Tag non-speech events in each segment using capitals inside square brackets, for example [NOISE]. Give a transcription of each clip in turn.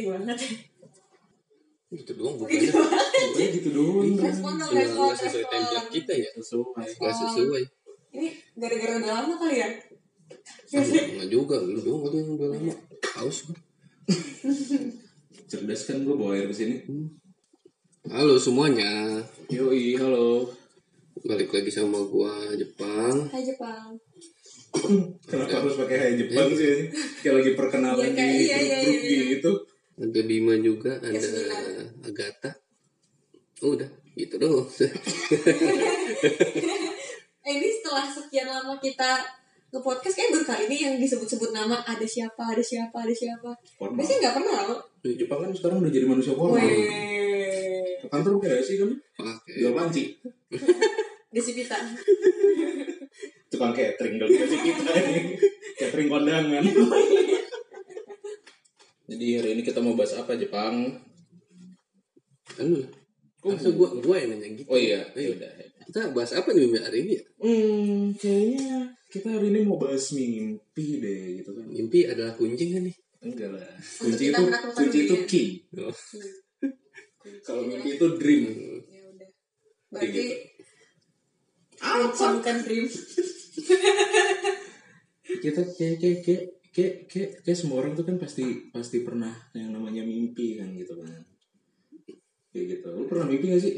penting banget. Gitu doang Gitu bukannya. Pokoknya gitu doang. Respon dong, Nggak respon, nggak sesuai template kita ya. Sesuai. Nggak sesuai. Ini gara-gara udah lama kali ya? Enggak juga, lu doang kali yang udah lama. Haus gua. Cerdas kan gue bawa air ke sini. Halo semuanya. Yoi, halo. Balik lagi sama gua Jepang. Hai Jepang. Kenapa harus pakai hai Jepang sih? Kayak lagi Iya, perkenalan kayak di iya, iya, grup iya. gitu. Ada Bima juga, ada. Agatha. Oh, udah, gitu doang. Eh, [LAUGHS] ini setelah sekian lama kita nge-podcast kayak baru kali ini yang disebut-sebut nama ada siapa, ada siapa, ada siapa. Formal. Biasanya nggak pernah loh. Di Jepang kan sekarang udah jadi manusia formal. Kantor kayak sih kan? Pakai. Jual panci. [LAUGHS] Desi Pita. Tukang catering dong ini. Catering kondangan. [LAUGHS] Jadi hari ini kita mau bahas apa Jepang? Lu. Masa gua gua yang nanya gitu. Oh iya, Iya. ya udah. Kita bahas apa nih hari ini ya? Hmm, kayaknya kita hari ini mau bahas mimpi deh gitu kan. Mimpi adalah kunci kan nih? Enggak lah. Untuk Kunci kita itu menaklukkan kunci itu dunia. key. Oh. [LAUGHS] Kalau mimpi itu dream. Ya udah. Berarti gitu. kunci bukan dream. [LAUGHS] Kita kayak kayak kayak kayak kayak, kayak semua orang tuh kan pasti pasti pernah yang namanya mimpi kan gitu kan. Kayak gitu. Lu pernah mimpi gak sih?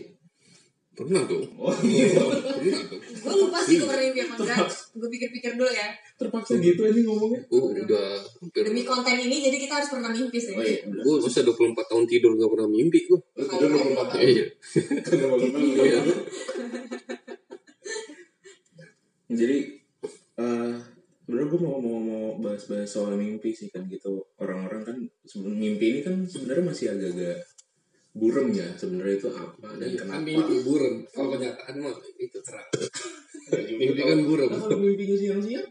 Pernah dong. Oh iya. Pernah. Gue lupa sih gue pernah mimpi apa enggak. Gue pikir-pikir dulu ya. Terpaksa gitu aja ngomongnya. Gua udah hampir Demi konten ini jadi kita harus pernah mimpi sih. Oh iya. Gue masa 24 tahun tidur gak pernah mimpi gue. Lu tidur 24 tahun. Iya. Iya. [LAUGHS] Jadi eh sebenarnya gue mau mau mau bahas-bahas soal mimpi sih kan gitu orang-orang kan sebelum mimpi ini kan sebenarnya masih agak-agak burem ya sebenarnya itu apa dan kenapa Mimpi buram. Kalau kenyataan mah itu terang. [LAUGHS] Mimpi kan buram. Nah, kalau mimpinya siang-siang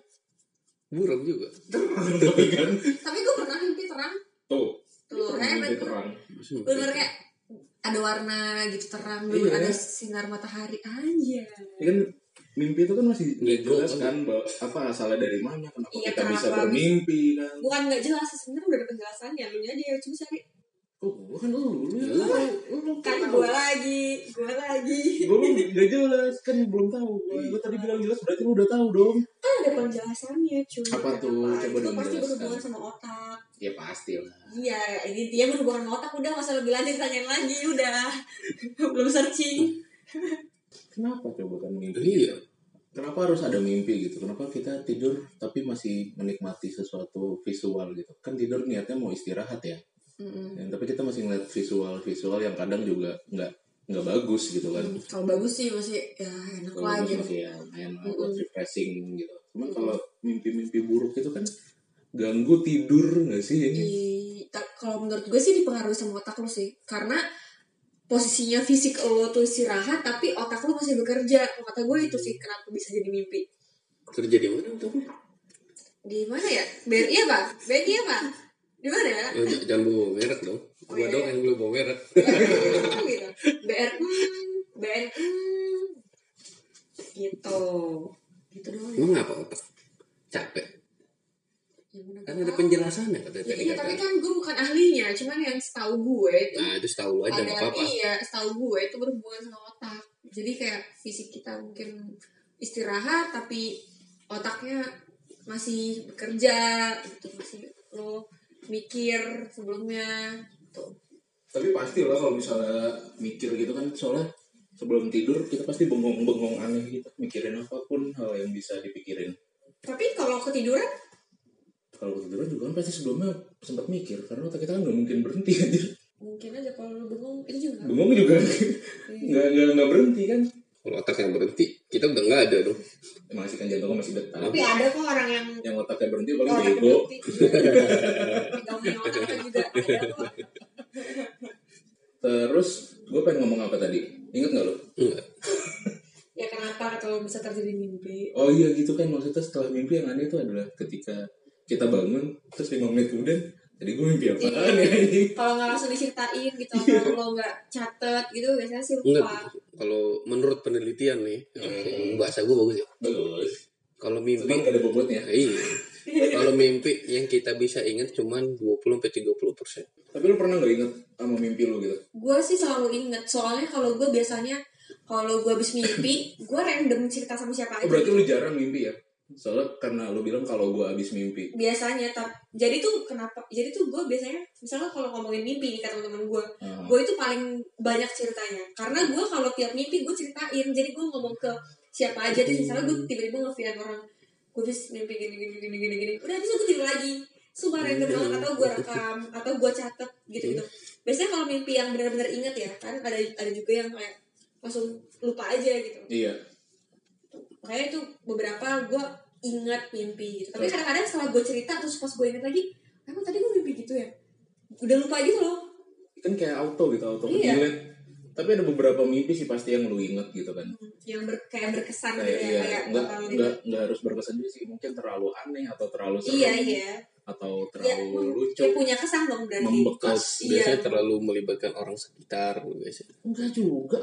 Buram juga. tapi kan Tapi gue pernah mimpi terang. tuh Tuh, mimpi hebat. terang Bener kayak ada warna gitu terang Iya. ada sinar matahari aja. ini kan mimpi itu kan masih nggak jelas kan. bahwa apa asalnya dari mana kenapa Iya, kita bisa kenapa? bermimpi kan Bukan nggak jelas sebenarnya udah ada penjelasannya. Lu aja ya coba cari. oh kan lu lu Iya. lu lu Kan gue lagi, gue lagi. belum nggak jelas kan belum tahu gue tadi bilang jelas berarti lu udah tahu dong Kan ada penjelasannya cuy. Apa tuh? Coba Itu dong pasti berhubungan sama otak. ya pasti lah Iya, ini dia berhubungan sama otak udah masa lebih lanjut tanyain lagi udah. [LAUGHS] Belum searching. [LAUGHS] kenapa coba kan mimpi? Iya. kenapa harus ada mimpi gitu? Kenapa kita tidur tapi masih menikmati sesuatu visual gitu? Kan tidur niatnya mau istirahat ya. Mm-mm. Dan tapi kita masih ngeliat visual visual yang kadang juga nggak nggak bagus gitu kan. Kalau bagus sih masih ya enak kalau lah gitu. masih ya lah buat refreshing gitu. Cuman kalau mimpi-mimpi buruk itu kan ganggu tidur nggak sih ini? Di- ta- kalau menurut gue sih dipengaruhi sama otak lo sih. Karena posisinya fisik lo tuh istirahat tapi otak lo masih bekerja kata gue itu sih kenapa bisa jadi mimpi Kerja di mana tuh? di mana ya BRI apa BRI apa di mana ya Oh, jangan bawa merek dong. Oh, iya. dong yang boleh bawa merek. gitu BRI BNI gitu gitu doang ya. Emang apa otak? Capek. Mana Kan ada penjelasannya kata Ya, tadi iya tapi kan gue bukan ahlinya cuman yang setahu gue itu Nah itu setahu lu aja ada nggak apa-apa. iya setahu gue itu berhubungan sama otak. Jadi kayak fisik kita mungkin istirahat tapi otaknya masih bekerja gitu masih lo mikir sebelumnya tuh tapi pasti lah kalau misalnya mikir gitu kan soalnya sebelum tidur kita pasti bengong-bengong aneh gitu. Mikirin apa pun hal yang bisa dipikirin. Tapi kalau ketiduran kalau ketiduran juga kan pasti sebelumnya sempat mikir karena otak kita kan nggak mungkin berhenti aja mungkin aja kalau lo bengong itu juga. Bengong juga. Nggak nggak nggak berhenti kan? Kalau otak yang berhenti, kita udah nggak ada dong. masih kan jantungnya masih detak tapi ada kok orang yang yang otaknya berhenti paling bego. kan terus gue pengen ngomong apa tadi? Inget nggak lo ya kenapa kalau bisa terjadi mimpi? Oh iya gitu kan. Maksudnya setelah mimpi yang aneh itu adalah ketika kita bangun terus lima menit kemudian tadi gue mimpi apa Iya. ya [LAUGHS] kalau nggak langsung diceritain gitu atau lo nggak catet gitu biasanya sih Enggak. lupa Kalau menurut penelitian nih, yang bahasa gue bagus ya. bagus Kalau mimpi, Cuman ada bobotnya [LAUGHS] iya. Kalau mimpi yang kita bisa ingat cuman 20 sampai 30 persen. Tapi lu pernah nggak inget sama mimpi lu gitu? gue sih selalu inget soalnya kalau gue biasanya kalau gue habis mimpi gue random cerita sama siapa Oh, aja berarti lu jarang mimpi ya? Soalnya karena lu bilang kalau gua habis mimpi. biasanya tap, jadi tuh kenapa jadi tuh gue biasanya misalnya kalau ngomongin mimpi nih ke teman-teman gue Ah. gue itu paling banyak ceritanya karena gue kalau tiap mimpi gue ceritain jadi gue ngomong ke siapa aja tuh misalnya gue tiba-tiba nge orang gue habis mimpi gini gini gini gini gini udah habis gue tidur lagi sumpah random banget atau gue rekam atau gue catet gitu gitu biasanya kalau mimpi yang benar-benar inget ya kan ada ada juga yang kayak langsung lupa aja gitu Iya. Makanya itu beberapa gue ingat mimpi gitu tapi kadang-kadang setelah gue cerita terus pas gue inget lagi emang tadi gue mimpi gitu ya udah lupa gitu loh Kan kayak auto gitu, auto Iya. Tapi ada beberapa mimpi sih pasti yang lu inget gitu kan. yang ber, kayak berkesan Kayak gitu iya, ya kayak enggak bakal enggak enggak harus berkesan juga sih, mungkin terlalu aneh atau terlalu seru iya iya atau ya, terlalu lucu. kayak punya kesan dong berarti Membekas. Iya. biasanya terlalu melibatkan orang sekitar biasanya Enggak juga.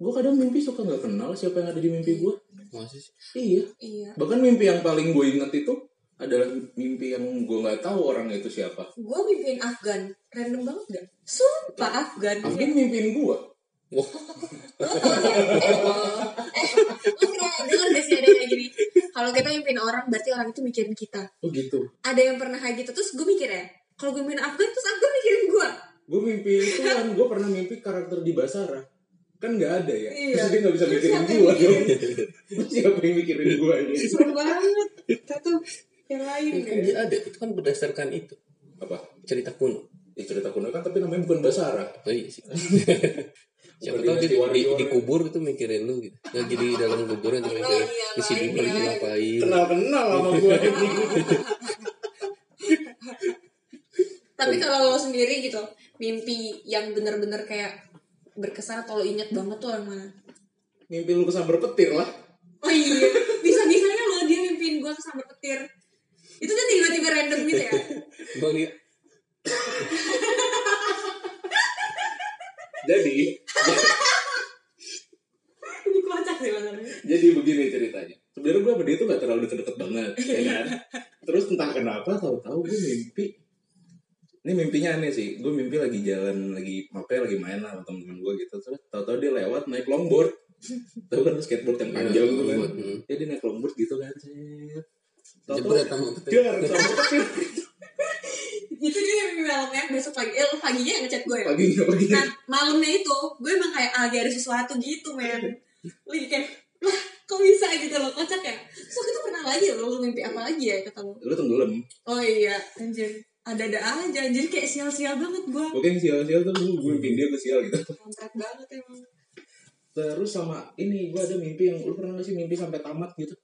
Gue kadang mimpi suka nggak kenal siapa yang ada di mimpi gue. Masih sih Iya. iya Bahkan mimpi yang paling gue inget itu adalah mimpi yang gue nggak tahu orang itu siapa. gue mimpiin Afgan random banget gak sumpah Afgan Mungkin mimpiin gue. wah eh pernah dengar gak sih ada yang kayak gini kalau kita mimpiin orang berarti orang itu mikirin kita Oh gitu. ada yang pernah kayak gitu terus gue mikir ya kalau gue mimpiin Afgan terus Afgan mikirin gue Gue mimpi itu kan gue pernah mimpi karakter di Basara. Kan nggak ada ya. Iya. Terus dia nggak bisa Terus mikirin gue. mikirin? [LAUGHS] Siapa yang mikirin gue ini? serem banget tuh yang lain kan ya dia ada itu kan berdasarkan itu Apa? cerita kuno Ya cerita kuno kan tapi namanya bukan Basara. oh iya sih [LAUGHS] siapa tahu dia di, di, dikubur itu mikirin lu gitu lagi di dalam kuburan tuh mikirin iya, di sini lagi iya. ngapain Kenal-kenal sama [LAUGHS] gue. tapi kalau lo sendiri gitu mimpi yang bener-bener kayak berkesan atau lo inget banget tuh yang mana mimpi lu kesambar petir lah. oh iya bisa-bisanya lo dia mimpiin gue kesambar petir itu kan tiba-tiba random gitu ya [LAUGHS] bang dia Jadi, ini kocak sih masalahnya jadi begini ceritanya. Sebenarnya gue sama dia tuh gak terlalu deket-deket banget, ya kan? Terus entah kenapa tahu-tahu gue mimpi ini mimpinya aneh sih. Gue mimpi lagi jalan, lagi apa lagi main lah sama temen-temen gue gitu. Terus tahu-tahu dia lewat naik longboard. [LAUGHS] Tahu kan skateboard yang panjang Iya, gitu kan? hmm. Ya dia naik longboard gitu kan. Tahu-tahu jebret sama petir itu dia mimpi malamnya besok pagi eh paginya yang ngechat gue ya Paginya, paginya. nah malamnya itu gue emang kayak ah, lagi ada sesuatu gitu men lagi kayak lah kok bisa gitu loh kocak ya terus waktu itu pernah lagi lo lo mimpi apa lagi ya ketemu Lu tenggelam. oh iya anjir ada-ada aja anjir kayak sial-sial banget gue Pokoknya sial-sial tuh gue mimpiin dia ke sial gitu. kampret banget emang Terus sama ini gue ada mimpi yang lu pernah gak sih mimpi sampai tamat gitu?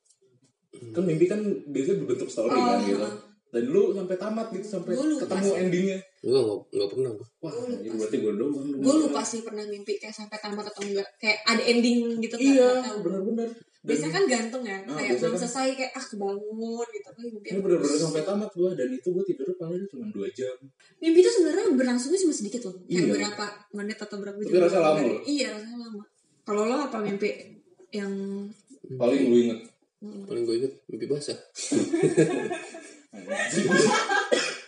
Kan mimpi kan biasanya berbentuk story Oh, kan gitu. heeh. Dan lu sampai tamat gitu sampai Gua lupa ketemu sih. endingnya. Enggak, enggak, enggak pernah gua. Wah, Gua lupa berarti gue doang. gue lupa sih pernah mimpi kayak sampai tamat atau enggak kayak ada ending gitu kan Iya, nggak benar-benar. Biasanya kan gantung ya Ah, kayak belum kan- selesai kayak ah kebangun gitu kan mimpi ini apa. benar-benar sampai tamat gue dan itu gue tidur paling cuma 2 jam. mimpi itu sebenarnya berlangsungnya cuma sedikit loh kayak Iya. berapa menit atau berapa Tapi rasa lama loh. iya rasanya lama kalau lo apa mimpi yang Paling lu inget. Paling gue inget mimpi basah. [LAUGHS] [LAUGHS]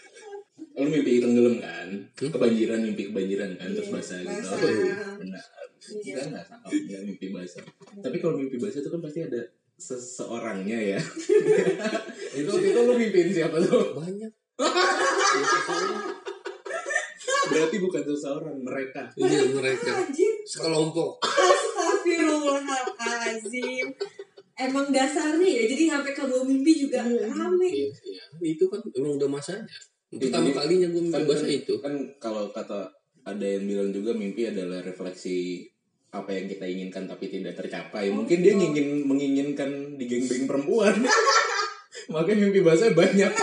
lu mimpi tenggelam kan? Kebanjiran, mimpi kebanjiran kan terus Iya, basah gitu. basah. Oh, iya, benar. Iya. Kita nggak salah ya, mimpi basah. Tapi kalau mimpi basah itu kan pasti ada seseorangnya ya. [LAUGHS] itu itu lu mimpiin siapa tuh? Banyak. Berarti bukan seseorang, mereka. Ini mereka anjir sekelompok. Astagfirullahaladzim Emang dasarnya ya Jadi sampai ke bawah mimpi juga rame Iya, iya. Itu kan emang udah masanya. Pertama Jadi, kalinya gue mimpi Kan, basah itu. kan kalau kata ada yang bilang juga mimpi adalah refleksi apa yang kita inginkan tapi tidak tercapai. Mungkin dia ingin menginginkan di geng-geng perempuan. [LAUGHS] Makanya mimpi basah banyak. [LAUGHS]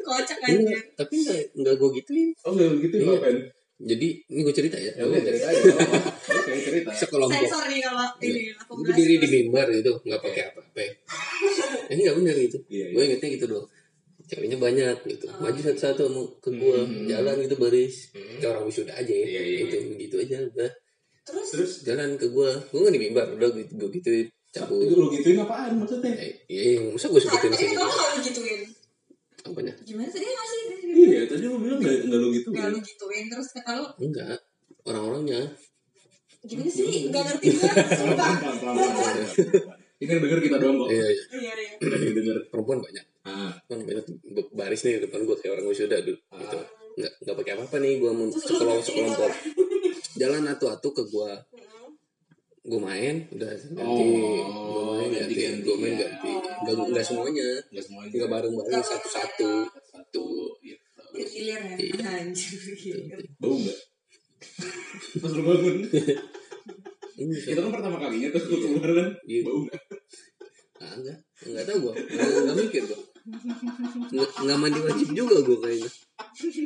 Kocak Iya, aja tapi enggak enggak gue gituin. Oh, nggak begitu Iya. ngapain? Jadi ini gue cerita ya. Ya udah cerita apa-apa. [LAUGHS] Oke, cerita. Sekelompok. Sensor nih kalau ini aku Gue berdiri di mimbar itu nggak pakai apa-apa. Ini nggak bener gitu. Iya, iya. Gue ingetnya gitu doang. Ceweknya banyak gitu. Maju satu-satu mau ke gue Hmm. jalan gitu baris. Kayak orang wisuda aja ya. Iya, iya, Gitu gitu aja udah. Terus Terus Jalan ke gue. Gue nggak di mimbar udah gitu gue gituin cabut. itu lu gituin apaan maksudnya? Eh, Iya, masa gue sebutin kamu gak gituin apanya gimana tadi nggak sih Iya, tadi lu bilang gak, gak lu gitu nggak kan? lu gituin terus kata lu enggak orang-orangnya gimana sih nggak ngerti gue sumpah Ini kan denger kita doang kok. iya iya. Iya iya denger. perempuan banyak. Ah, kan banyak. Baris nih di depan gue kayak orang wisuda dulu gitu. Nggak nggak pakai apa apa nih gue mau sekelompok sekelompok jalan atu-atu ke gue gue main udah ganti. Gue main ganti. Ganti-ganti, gue main ganti. Nggak nggak semuanya. Gak semuanya. nggak bareng bareng satu satu Satu. Gitu. bergilir ya. Iya. anjir bergilir Bau gak? Pas lu bangun. [LAUGHS] ini Itu kan pertama kalinya tuh lu keluar kan. Iya. Bau gak? ah, enggak enggak tahu gue nggak, nggak mikir gue nggak, nggak mandi wajib juga gue kayaknya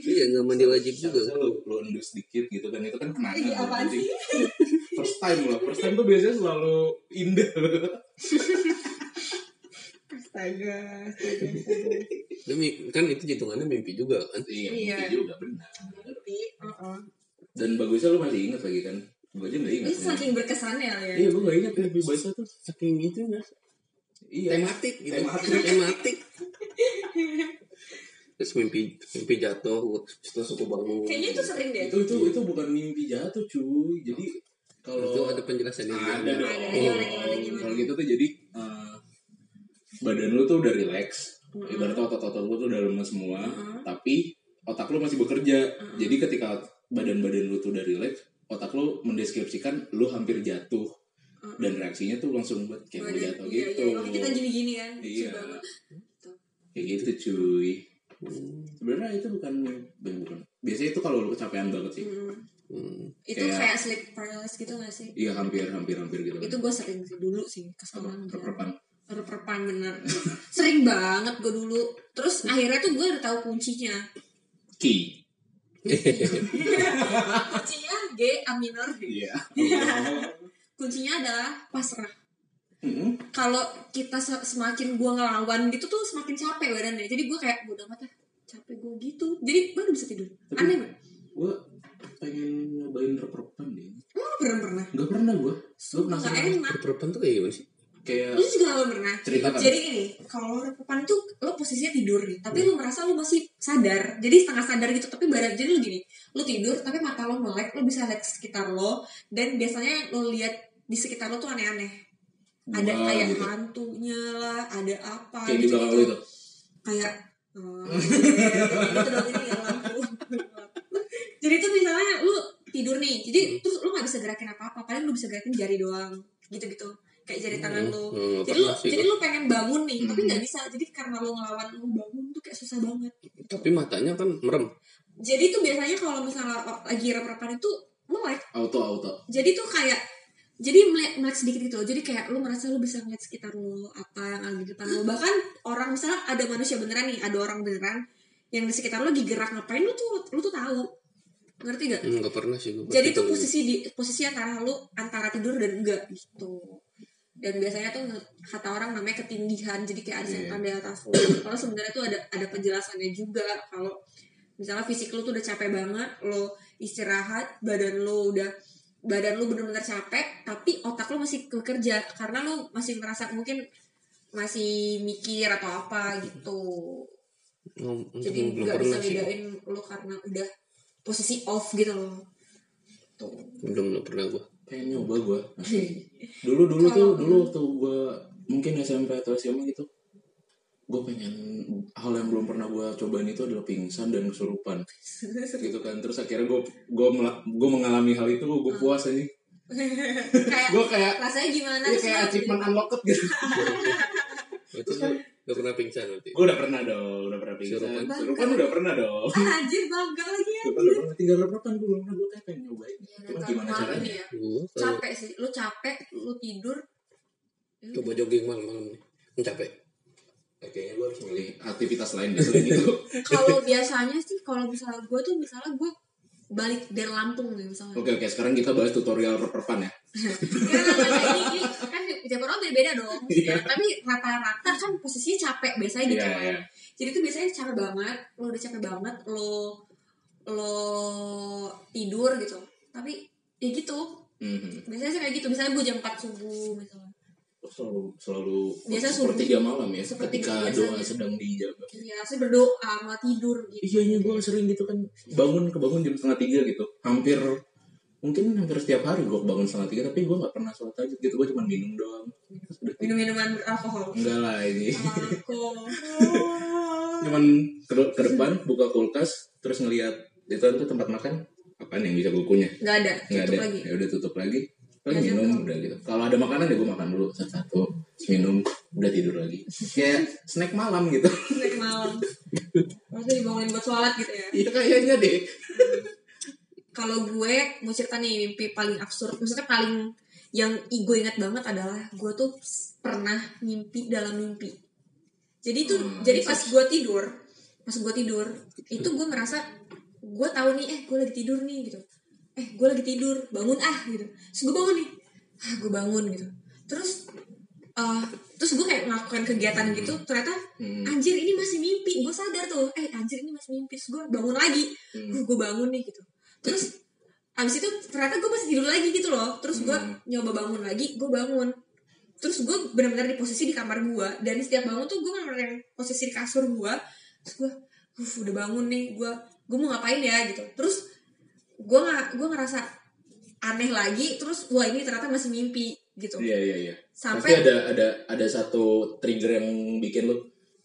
iya nggak mandi wajib juga lu, lu endus dikit gitu kan. Itu kan kenangan. Iya, apaan Jadi, sih? First time lah. First time tuh biasanya selalu indah. astaga astaga astaga demi kan itu hitungannya mimpi juga kan Iya, Iya. mimpi juga benar. ngerti uh-uh. Dan bagusnya lu masih ingat lagi kan. Gue aja gak ingat. ini saking berkesannya ya. Iya, gue gak ingat. Mimpi bahasa tuh. saking itu ya Iya. tematik gitu. Tematik. tematik. [LAUGHS] Terus mimpi mimpi jatuh terus aku bangun. Kayaknya itu sering deh. Itu itu itu bukan mimpi jatuh cuy. Jadi kalau itu ada juga. dong. Ada, gimana, gimana? kalau gitu tuh jadi eh, badan lu tuh udah relax. Ibaratnya otot-otot lu tuh udah lemes semua. Tapi otak lu masih bekerja. Jadi ketika badan-badan lu tuh udah relax otak lu mendeskripsikan lu hampir jatuh. Dan reaksinya tuh langsung buat kayak mau Badan- jatuh iya, gitu. iya. Makanya kita gini-gini kan? Iya. Coba. kayak gitu cuy. Sebenarnya itu bukan bukan bukan. Biasanya itu kalau lu kecapean banget sih. Mm. Hmm. itu Kayak- kayak sleep paralysis gitu gak sih? Iya hampir hampir hampir gitu. Itu gue sering sih dulu sih kesalahan rep-repan? Rep-repan bener. Sering banget gue dulu. Terus akhirnya tuh gue udah tahu kuncinya. Key kuncinya G A minor. Iya. [LAUGHS] Kuncinya adalah pasrah. Mm-mm. kalau kita se- semakin gue ngelawan gitu tuh semakin capek badannya. Jadi gue kayak udah mata capek gue gitu. Jadi baru bisa tidur. Tapi- aneh banget. gue pengen nyobain rep-repan deh. Lo pernah pernah nggak pernah gue gue Sumpah gak enak. Perempuan tuh kayak gimana sih? Kayak lu juga gak pernah Ceritakan. jadi ini kalau repepan itu lo posisinya tidur nih tapi lu merasa lu masih sadar. Jadi setengah sadar gitu tapi badan jadi lu gini lu tidur tapi mata lo melek lo bisa lihat sekitar lo dan biasanya lo lihat di sekitar lo tuh aneh-aneh. Ada kayak gitu. hantunya lah ada apa kayak di belakang lu itu? Kayak gitu ini ya lampu. [LAUGHS] Jadi tuh misalnya lu tidur nih jadi terus lu nggak bisa gerakin apa apa paling lu bisa gerakin jari doang gitu gitu kayak jari tangan lu. Hmm, nggak jadi lu pernah sih jadi lu pengen bangun nih tapi Hmm. nggak bisa. Jadi karena lu ngelawan lu bangun tuh kayak susah banget Tapi matanya kan merem. jadi tuh biasanya kalau misalnya lagi rep-repan itu melek auto auto. Jadi tuh kayak jadi melek, melek sedikit gitu loh. jadi kayak lu merasa lu bisa ngeliat sekitar lu apa yang ada di depan lu. Bahkan orang misalnya ada manusia beneran nih ada orang beneran yang di sekitar lu lagi gerak ngapain lu tuh lu tuh tahu. Ngerti gak Hmm, Nggak pernah sih gue. jadi tuh posisi di posisi antara lu antara tidur dan enggak gitu dan biasanya tuh kata orang namanya ketindihan jadi kayak ada Iya. setan di atas lu kalau sebenarnya tuh ada ada penjelasannya juga. Kalau misalnya fisik lu tuh udah capek banget lo istirahat badan lu udah badan lu bener-bener capek tapi otak lu masih bekerja. Karena lu masih merasa mungkin masih mikir atau apa gitu. Oh, itu jadi nggak bisa bedain lu karena udah posisi off gitu loh. Tuh. Belum belum pernah gue. Pengen nyoba gue [LAUGHS] dulu dulu tuh dulu waktu gue mungkin SMP atau SMA gitu gue pengen hal yang belum pernah gue cobain itu adalah pingsan dan kesurupan. [LAUGHS] Gitu kan. Terus akhirnya gue gue gue mengalami hal itu gue puas aja. [LAUGHS] Kayak gue kayak rasanya gimana ya kayak achievement unlocked gitu. Itu udah pernah pingsan nanti. gue udah pernah dong udah pernah pingsan. Kesurupan? kesurupan udah pernah dong. Ah, anjir bangga lagi ya Kesurupan udah pernah tinggal reprokan gue belum pernah gue kayak pengen nyobain? Cuma gimana Malam caranya? ya. Gue kalau capek sih lu capek lu tidur. Coba jogging malam-malam nih. Capek. Ya, kayaknya gue harus milih aktivitas lain deh selain itu. [LAUGHS] Kalau biasanya sih kalau misalnya gue tuh misalnya gue balik dari Lampung nih misalnya. Oke oke sekarang kita bahas tutorial reperpan ya. Ini, ini kan tiap orang beda-beda dong Iya. tapi rata-rata kan posisinya capek biasanya gitu Iya, kan iya. jadi tuh biasanya capek banget lo udah capek banget lo lo tidur gitu tapi ya gitu Mhm. biasanya sih kayak gitu misalnya gue jam 4 subuh misalnya selalu selalu Biasa subuh. sepertiga malam ya Sepertiga ketika doa biasanya. sedang dijawab ya saya berdoa mau tidur gitu iya iya gue sering gitu kan bangun kebangun jam setengah tiga gitu hampir mungkin hampir setiap hari gue bangun setengah tiga tapi gue nggak pernah sholat tahajud gitu. Gue cuma minum doang. Minum minuman beralkohol enggak lah ini. Alkohol. Cuman ke, ke depan buka kulkas terus ngelihat itu tuh tempat makan apaan yang bisa gue kunyah nggak ada nggak tutup ada. lagi. Ya udah tutup lagi. Ada minum tuh. udah gitu. Kalau ada makanan ya gue makan dulu satu satu minum udah tidur lagi. Kayak snack malam gitu. Snack malam. Maksudnya dibangunin buat sholat gitu ya? Iya kayaknya deh kalau gue mau cerita nih mimpi paling absurd. Maksudnya paling yang gue ingat banget adalah gue tuh pernah mimpi dalam mimpi. Jadi itu Hmm, jadi pas gue tidur pas gue tidur itu gue merasa gue tahu nih eh gue lagi tidur nih gitu. Eh gue lagi tidur bangun ah gitu. Terus gue bangun nih ah gue bangun gitu. Terus eh terus gue kayak melakukan kegiatan gitu ternyata Hmm. anjir ini masih mimpi. Gue sadar tuh eh anjir ini masih mimpi. Terus gue bangun lagi. Hmm. gue bangun nih gitu terus abis itu ternyata gue masih tidur lagi gitu loh. Terus gue Hmm. nyoba bangun lagi gue bangun. Terus gue benar-benar di posisi di kamar gue dan setiap bangun tuh gue benar-benar yang posisi di kasur gue terus gue "Uf, udah bangun nih gue gue mau ngapain ya? Gitu. Terus gue nggak gue ngerasa aneh lagi terus wah ini ternyata masih mimpi gitu. Iya iya iya. Pasti sampai ada ada ada satu trigger yang bikin lu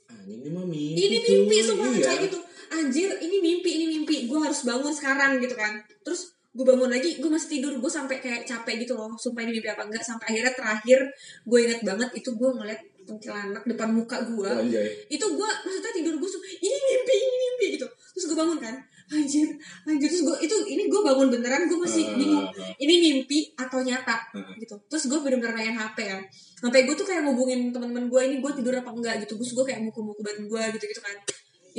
ah ini mah mimpi ini mimpi cuy." sumpah iya. kayak gitu anjir ini mimpi ini mimpi. Gue harus bangun sekarang gitu kan. Terus gue bangun lagi gue masih tidur. Gue sampai kayak capek gitu loh. Sumpah ini mimpi apa enggak. Sampai akhirnya terakhir gue inget banget itu gue ngeliat kuntilanak depan muka gue anjay. Itu gue maksudnya tidur gue ini mimpi ini mimpi gitu. Terus gue bangun kan. Anjir anjir. Terus gue itu ini gue bangun beneran gue masih Ah, bingung ah. ini mimpi atau nyata Ah. gitu. Terus gue bener-bener main hp kan. Sampai gue tuh kayak ngubungin teman-teman gue ini gue tidur apa enggak gitu. Terus gue kayak mukul-mukul badan gue gitu gitu kan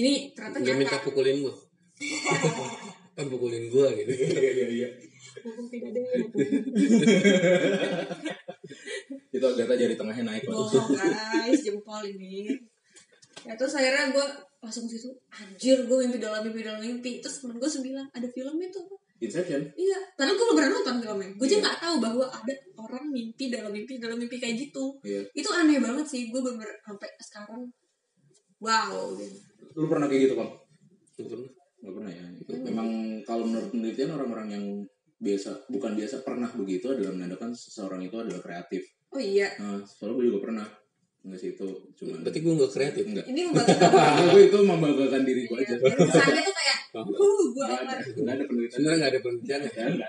ini ternyata Dia minta nyata pukulin gua. [LAUGHS] kan pukulin gua gitu. iya iya iya Mumpung tidak ada itu Agatha jari tengahnya naik loh bohong guys jempol ini ya terus akhirnya gue langsung situ anjir gue mimpi dalam mimpi dalam mimpi terus temen gue bilang ada filmnya tuh Inception Iya, padahal gue belum pernah nonton filmnya. Gue aja Iya. nggak tahu bahwa ada orang mimpi dalam mimpi dalam mimpi kayak gitu. iya Itu aneh banget sih. Gue bener sampai sekarang, wow. gitu. Lu pernah kayak gitu bang Gua pernah. Gak pernah ya. Itu Memang kalau menurut penelitian orang-orang yang biasa bukan biasa pernah begitu adalah menandakan seseorang itu adalah kreatif. Oh iya, Nah, soalnya gue juga pernah. Enggak sih itu cuma Berarti gua nggak kreatif. enggak. ini [LAUGHS] membanggakan. gue itu membanggakan diri gue aja. Kesannya tuh kayak, uh, gue Enggak apa. ada, penelitian. Sebenarnya nggak ada penelitian ya. Ya,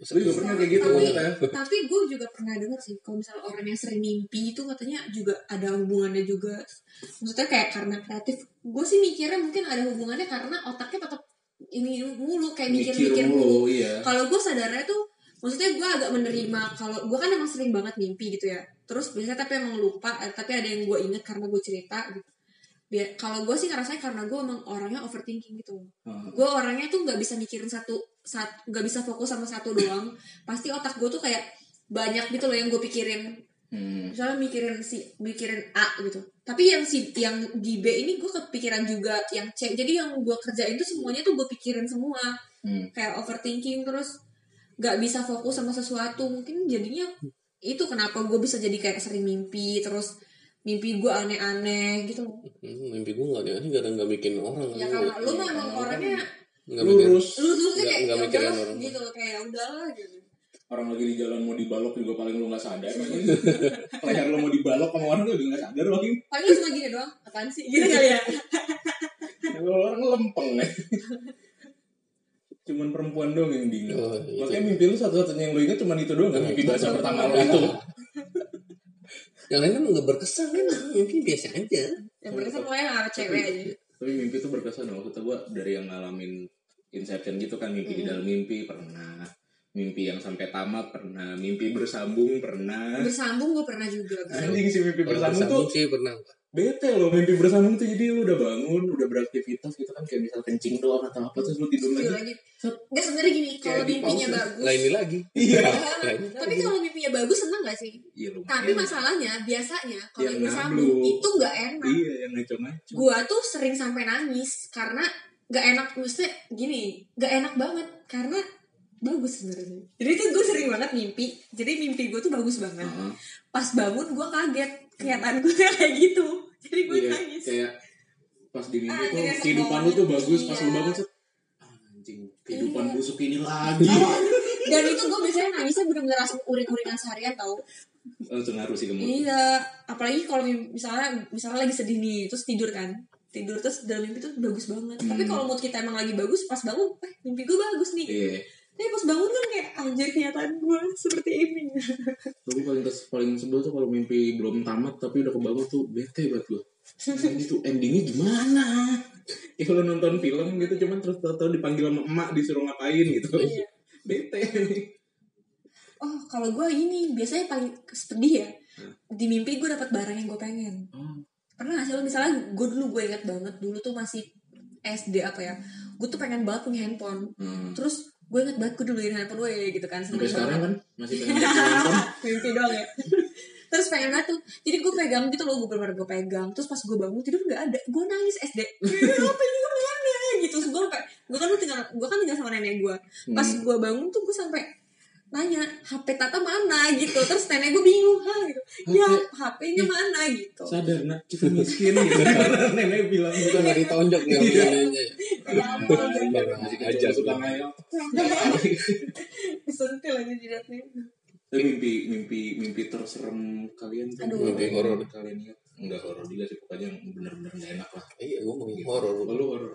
juga pernah kayak gitu Tapi, ternyata. tapi gue juga pernah dengar sih, kalau misalnya orang yang sering mimpi itu katanya juga ada hubungannya juga. Maksudnya kayak karena kreatif. Gue sih mikirnya mungkin ada hubungannya karena otaknya tetap ini mulu kayak mikir-mikir Mikir mulu. mulu, iya. kalau gue sadarnya tuh maksudnya gue agak menerima kalau gue kan emang sering banget mimpi gitu ya terus biasanya tapi emang lupa eh, tapi ada yang gue inget karena gue cerita gitu Dia- kalau gue sih ngerasanya karena gue emang orangnya overthinking gitu Ah, gue orangnya tuh nggak bisa mikirin satu sat nggak bisa fokus sama satu doang pasti otak gue tuh kayak banyak gitu loh yang gue pikirin Hmm. misalnya mikirin si mikirin A gitu tapi yang si yang di B ini gue kepikiran juga yang C jadi yang gue kerjain tuh semuanya tuh gue pikirin semua Hmm. kayak overthinking terus nggak bisa fokus sama sesuatu mungkin jadinya itu kenapa gue bisa jadi kayak sering mimpi terus mimpi gue aneh-aneh gitu Hmm, mimpi gua nggak aneh nggak nggak bikin orang. ya karena lu mah emang orangnya Nggak bikin. Lurus. lu terus Nggak- kayak nggak mikirin udahlah orang. gitu loh kayak ya udahlah gitu Orang lagi di jalan mau dibalok juga paling lu gak sadar. [LAUGHS] Leher lu mau dibalok sama orang lu juga gak sadar paling. paling lu cuma gini doang apaan sih gitu kali ya Kalau orang lempeng ya. Cuman perempuan doang yang diingat. Oh, iya. Makanya mimpi lu satu-satunya yang lu ingat cuma itu doang kan mimpi bahasa pertama lu itu. Yang lain kan nggak berkesan kan. Mimpi biasa aja. yang berkesan pokoknya sama cewek aja Tapi mimpi itu berkesan loh. Maksudnya gue dari yang ngalamin Inception gitu kan mimpi di dalam mimpi pernah. Mimpi yang sampai tamat pernah. Mimpi bersambung pernah. bersambung gue pernah juga Anjing sih mimpi Kalau bersambung tuh bersambung sih pernah. bete loh mimpi bersambung tuh. Jadi lu udah bangun udah beraktivitas gitu kan kayak misal kencing doang atau apa terus lu tidur Feel lagi. lagi. Nggak sebenarnya gini kalau mimpinya pause. bagus Lah ini lagi. iya. [LAUGHS] Ini tapi kalau mimpinya bagus seneng gak sih? Iya tapi masalahnya biasanya kalau Yang bersambung itu nggak enak. Iya yang ngaco-ngaco. Gua tuh sering sampai nangis karena gak enak maksudnya gini gak enak banget karena bagus sebenarnya jadi tuh gue sering banget mimpi jadi mimpi gue tuh bagus banget Heeh. pas bangun gue kaget kenyataan gue [LAUGHS] kayak gitu jadi gue Iya, nangis kayak pas di mimpi Ah, tuh kehidupan lu tuh bangun, bagus pas lu iya. bangun set anjing kehidupan Iya. busuk ini lagi [LAUGHS] dan itu gue biasanya nangisnya bener-bener langsung uring-uringan seharian tau langsung ngaruh sih mood. iya apalagi kalau misalnya misalnya lagi sedih nih terus tidur kan tidur terus dalam mimpi tuh bagus banget tapi Hmm. kalau mood kita emang lagi bagus pas bangun eh mimpi gue bagus nih iya tapi pas bangun kan kayak anjir kenyataan gue seperti ini [LAUGHS] Tapi paling kes, paling sebel tuh kalau mimpi belum tamat tapi udah kebangun tuh bete banget gue. Ini tuh endingnya gimana? Ya [LAUGHS] kalau nonton film gitu cuman terus tahu dipanggil sama emak disuruh ngapain gitu. Iya. [LAUGHS] Bete. oh kalau gue ini biasanya paling sedih ya di mimpi gue dapat barang yang gue pengen Oh. Pernah gak sih lo? Misalnya gue dulu gue ingat banget dulu tuh masih SD apa ya gue tuh pengen banget punya handphone. Hmm. terus gue inget banget gue duluin handphone gue gitu kan Sampai sekarang kan masih pengen [LAUGHS] handphone. mimpi doang ya. Terus pengen banget tuh jadi gue pegang gitu loh gue bener-bener gue pegang. Terus pas gue bangun tidur nggak ada gue nangis SD [LAUGHS] apa ini gue gitu terus gue sampai gue kan tinggal gue kan tinggal sama nenek gue pas Hmm. gue bangun tuh gue sampai nanya HP Tata mana gitu terus nenek gue bingung ha gitu ya HP-nya mana gitu Sadar nak kita miskin gitu. [LAUGHS] Nenek bilang Kita gitu. nggak ditonjok nih sama neneknya. ya ampun Masih kecil suka ngayal. sentil lagi jidatnya Tapi mimpi mimpi mimpi terserem kalian tuh Aduh. Mimpi horor. kalian ingat enggak horor juga sih pokoknya yang bener-bener gak enak lah Iya, gue mau horor. Oh, lu horor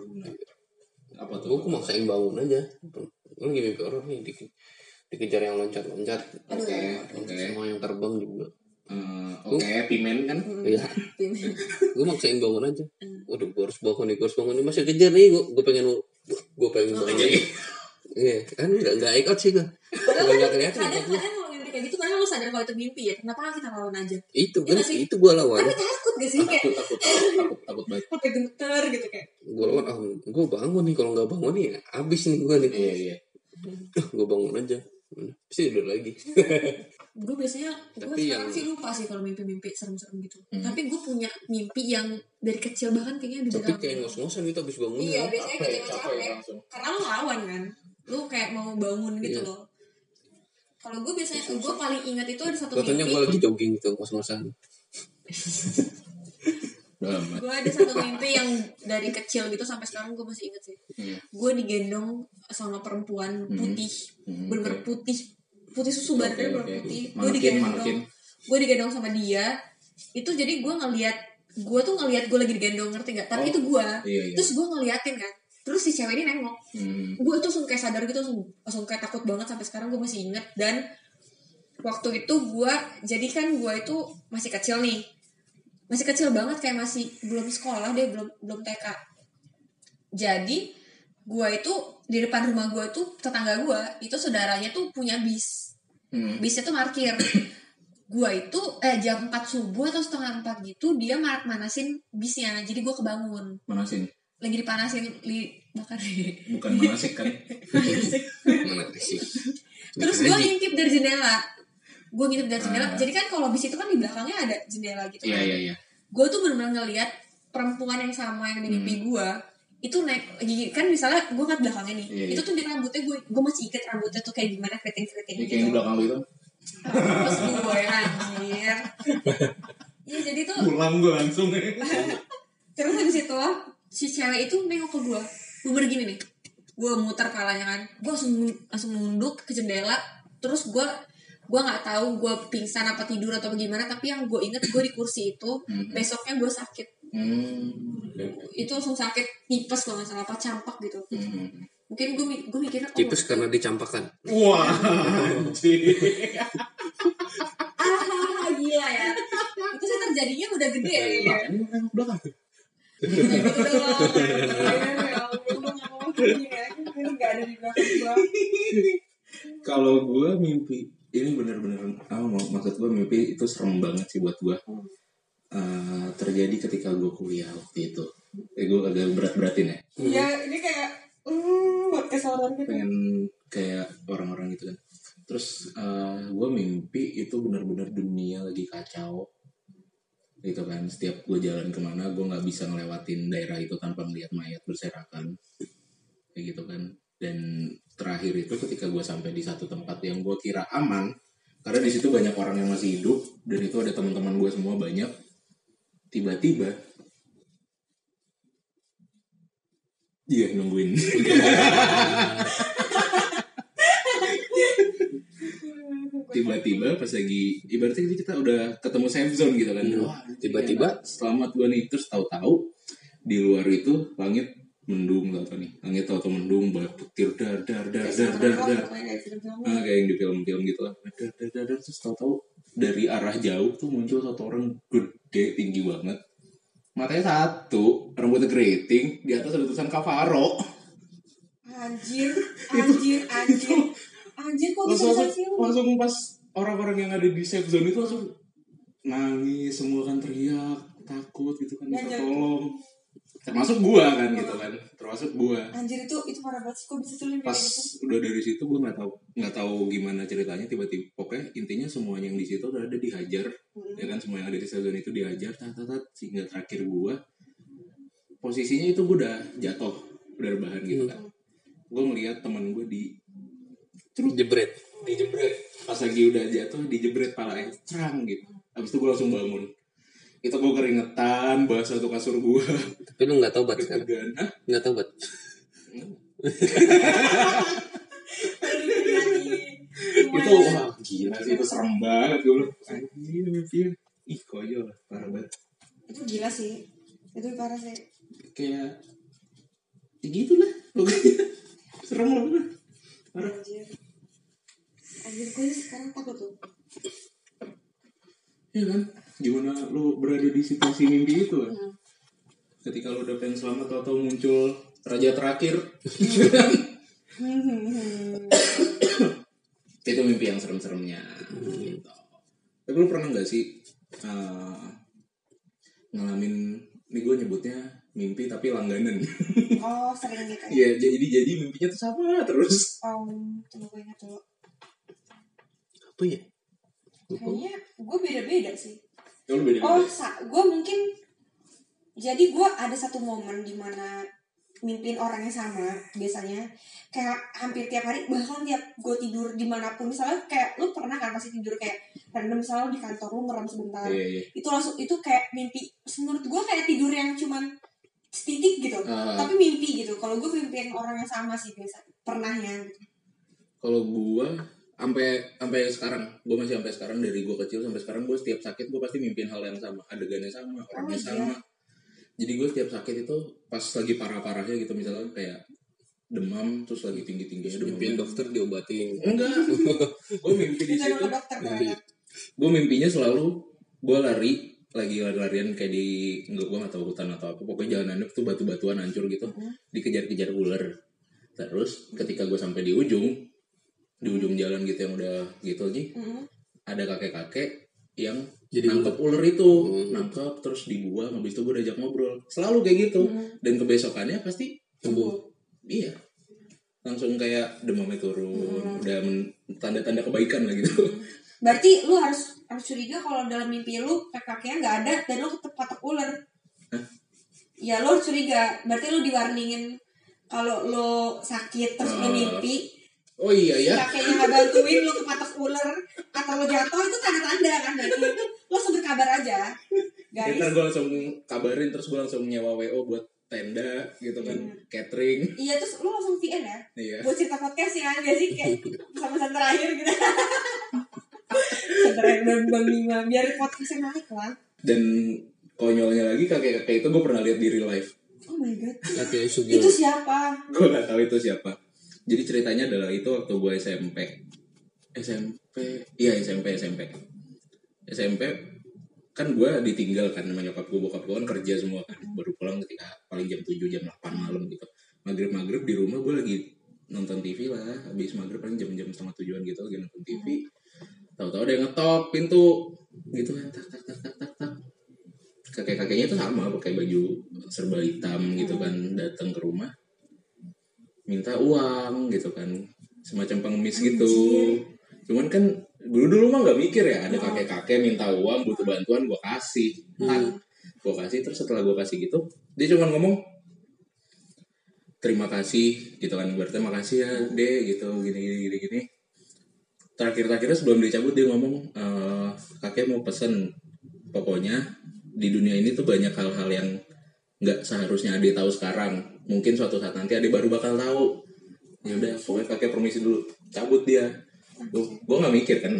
apa tuh Gue maksain bangun aja. Lagi mimpi horor nih. Di, dikejar yang loncat-loncat. oke oke Sama yang terbang juga. Eh, oke pimen kan Iya. [LAUGHS] gue maksain bangun aja. Waduh, gue harus bangun nih, gue harus bangun nih. Masih kejar nih, gue, gue pengen, gue pengen bangun aja. Iya, kan nggak nggak ikut sih gue. Nggak nggak kelihatan. kadang ikutnya. kadang kalau mimpi kayak gitu kadang lu sadar kalau itu mimpi ya kenapa nggak kita lawan aja Itu Iya kan, sih? itu gue lawan. tapi takut gak sih kayak takut takut takut takut banget sampai gemeter gitu kayak Gue lawan, ah, gue bangun nih. Kalau nggak bangun nih, abis nih gue nih. iya iya gue bangun aja. Pasti tidur lagi. [LAUGHS] gue biasanya gue sekarang yang- sih lupa sih kalau mimpi-mimpi serem-serem gitu Hmm. tapi gue punya mimpi yang dari kecil bahkan kayaknya di Tapi dalam kayak ngos-ngosan gitu abis bangun. iya biasanya Capek, capek capek langsung. karena lu ngelawan kan lu kayak mau bangun gitu Iya. loh kalau gue biasanya gue paling ingat itu ada satu Katanya mimpi gue lagi jogging gitu, ngos-ngosan. [LAUGHS] Gue ada satu mimpi yang dari kecil gitu sampai sekarang gue masih inget sih. Iya. gue digendong sama perempuan putih. Hmm, bener-bener putih. Putih susu badannya bener oke. putih. Gue digendong. gue digendong sama dia. Itu jadi gue ngeliat gue tuh ngeliat gue lagi digendong ngerti gak tapi Oh. itu gue Iya, iya. terus gue ngeliatin kan. Terus si cewek ini nengok. Hmm. gue tuh langsung kayak sadar gitu langsung, langsung kayak takut banget sampai sekarang gue masih inget dan waktu itu gue jadi kan gue itu masih kecil nih masih kecil banget kayak masih belum sekolah deh belum belum TK jadi gue itu di depan rumah gue tuh tetangga gue itu saudaranya tuh punya bis Hmm. bisnya tuh parkir gue itu eh jam 4 subuh atau setengah 4 gitu dia ma- manasin bisnya jadi gue kebangun Manasin. lagi dipanasin li bakar Bukan manasik kan. [LAUGHS] Mana sih? terus gue ngintip dari jendela gue ngintip dari jendela Ah. jadi kan kalau bis itu kan di belakangnya ada jendela gitu Iya kan iya iya. gue tuh bener-bener ngeliat perempuan yang sama yang di Hmm. mimpi gue itu naik lagi kan misalnya gue ngeliat belakangnya nih Iya, itu iya. tuh di rambutnya gue gue masih ikat rambutnya tuh kayak gimana keriting keriting gitu yang di belakang lu itu. terus gue anjir Iya jadi tuh Pulang gue langsung. terus habis itu si cewek itu nengok ke gue gue begini nih gue muter kepalanya kan gue langsung langsung nunduk ke jendela terus gue gue nggak tahu gue pingsan apa tidur atau gimana tapi yang gue inget gue di kursi itu Mhm. besoknya gue sakit Hmm. itu langsung sakit tipes kalau nggak salah apa campak gitu Hmm. mungkin gue gue mikirnya oh, Tipes karena dicampakan. Wah, anjir. ah gila ya itu sih terjadinya udah gede ya belakang. Gitu. Ya ya. Ada di belakang gue Kalau gue mimpi ini bener-bener ah mau maksud gue mimpi itu serem banget sih buat gue. Eh, terjadi ketika gue kuliah waktu itu. Eh gue agak berat-beratin ya. Iya, ini kayak hmm, buat kesoran gitu. pengen kayak orang-orang gitu kan terus gue mimpi itu benar-benar dunia lagi kacau gitu kan setiap gue jalan ke mana gue nggak bisa ngelewatin daerah itu tanpa melihat mayat berserakan kayak gitu kan dan terakhir itu ketika gue sampai di satu tempat yang gue kira aman karena di situ banyak orang yang masih hidup dan itu ada teman-teman gue semua banyak tiba-tiba iya nungguin. [LAUGHS] Tiba-tiba pas lagi ibaratnya kita udah ketemu safe zone gitu kan. Wah, Tiba-tiba selamat gue nih. Terus tahu-tahu di luar itu langit mendung tau nih. Langit tahu-tahu mendung banyak petir dar dar dar dar dar dar. ah, kayak yang di film-film gitu lah. Dar dar dar dar terus tahu-tahu dari arah jauh tuh muncul satu orang gede tinggi banget. Matanya satu rambutnya keriting di atas ada tulisan Kavaro Anjir, [LAUGHS] anjir, anjir. Anjir kok bisa langsung bisa langsung, sih? lu? langsung pas orang-orang yang ada di safe zone itu langsung nangis semua kan teriak takut gitu kan minta tolong termasuk gua kan gitu kan. Termasuk gua. Anjir itu itu parah banget sih. Kok bisa sih lu pas gitu. udah dari situ gua nggak tahu nggak tahu gimana ceritanya. Tiba-tiba pokoknya intinya semuanya yang di situ udah ada dihajar. Hmm. ya kan semua yang ada di safe zone itu dihajar tat, tat, tat, sehingga terakhir gua. Posisinya itu gua udah jatuh udah rebahan gitu kan. Gua ngeliat teman gua di jebret. dijebret pas lagi udah jatuh dijebret palanya cerang gitu. Habis itu gue langsung bangun itu gue keringetan basah tuh kasur gue Tapi lu nggak tobat sekarang. Nggak tobat. Anjir. itu wah gila sih itu serem banget gue bilang anjir mimpi ih konyol lah parah banget Itu gila sih. Itu parah sih. kayak ya gitu lah pokoknya serem lah parah Anjir. Anjir gue sekarang takut tuh. Ya kan gimana lu berada di situasi mimpi itu kan Hmm. ketika lu udah pengen selamat atau muncul raja terakhir Hmm. [COUGHS] itu mimpi yang serem-seremnya gitu. Tapi lu pernah nggak sih eh, ngalamin ini gue nyebutnya mimpi tapi langganan. Oh sering gitu. ya. [LAUGHS] Iya jadi jadi mimpinya tuh sama terus. Um, tunggu gue ingat dulu. Apa ya? Kayaknya gue beda-beda sih. Oh, lu beda Oh, sa gue mungkin jadi gue ada satu momen di mana mimpin orang yang sama biasanya kayak hampir tiap hari bahkan tiap gue tidur di mana pun misalnya kayak lu pernah kan pasti tidur kayak random misalnya di kantor lu ngerem sebentar Iya iya. itu langsung itu kayak mimpi menurut gue kayak tidur yang cuman setitik gitu Ah. tapi mimpi gitu kalau gue mimpin orang yang sama sih biasa pernahnya gitu. Kalau gue sampai sampai sekarang. Gue masih sampai sekarang. Dari gue kecil sampai sekarang gue setiap sakit gue pasti mimpin hal yang sama. Adegannya sama orangnya iya. sama. Jadi gue setiap sakit itu pas lagi parah-parahnya gitu misalnya kayak demam terus lagi tinggi-tingginya demam. Mimpin dokter diobatin. enggak. [LAUGHS] Gue mimpi di situ. gue mimpinya selalu gue lari lagi lari-larian kayak di enggak gue gak tahu hutan atau apa. Pokoknya jalanannya tuh batu-batuan hancur gitu. Dikejar-kejar ular. Terus ketika gue sampai di ujung di ujung jalan gitu yang udah gitu lagi Mm-mm. ada kakek-kakek yang Jadi nangkep ular itu Hmm. nangkep terus dibuang habis itu gue diajak ngobrol selalu kayak gitu Hmm. dan kebesokannya pasti Sembuh. iya langsung kayak demamnya turun Hmm. udah tanda-tanda kebaikan lah gitu Berarti lu harus harus curiga kalau dalam mimpi lu kakaknya nggak ada dan lu ketep patok ular. Ya lu harus curiga. Berarti lu diwarningin kalau lu sakit terus lu Oh. mimpi oh iya ya. Kakeknya nggak bantuin lu kepatok ular. Atau lu jatuh itu tanda-tanda kan berarti. Lu langsung berkabar aja. Guys Ntar gue langsung kabarin terus gue langsung nyewa WO buat tenda gitu kan. Catering. Iya terus lu langsung VN ya? Iya. Buat cerita podcast ya gak sih? Kayak sama terakhir gitu. Terakhir bang bang Bima biar podcastnya naik lah. Dan konyolnya lagi kakek kakek itu gue pernah lihat di real life. Oh my god. Kakek Sugio. itu siapa? Gue nggak tahu itu siapa jadi ceritanya adalah itu waktu gue SMP SMP iya SMP SMP SMP kan gue ditinggal kan sama nyokap gue bokap gue kan kerja semua kan. Baru pulang ketika paling jam 7 jam 8 malam gitu. Maghrib maghrib di rumah gue lagi nonton TV lah. Habis maghrib paling jam-jam setengah tujuan gitu lagi nonton TV tahu-tahu ada yang ngetok pintu. Gitu kan tak tak tak tak tak tak. Kakek kakeknya itu sama pakai baju serba hitam gitu kan datang ke rumah minta uang gitu kan. Semacam pengemis gitu. cuman kan dulu dulu mah nggak mikir ya ada kakek kakek minta uang butuh bantuan gue kasih. Kan gue kasih terus setelah gue kasih gitu dia cuma ngomong terima kasih gitu kan. Berarti makasih ya deh gitu gini gini gini gini. Terakhir terakhirnya sebelum dicabut dia ngomong "Eh, kakek mau pesen. Pokoknya di dunia ini tuh banyak hal-hal yang nggak seharusnya Ade tahu sekarang mungkin suatu saat nanti Ade baru bakal tahu. Ya udah pokoknya kakek permisi dulu. Cabut dia. Gue gue nggak mikir kan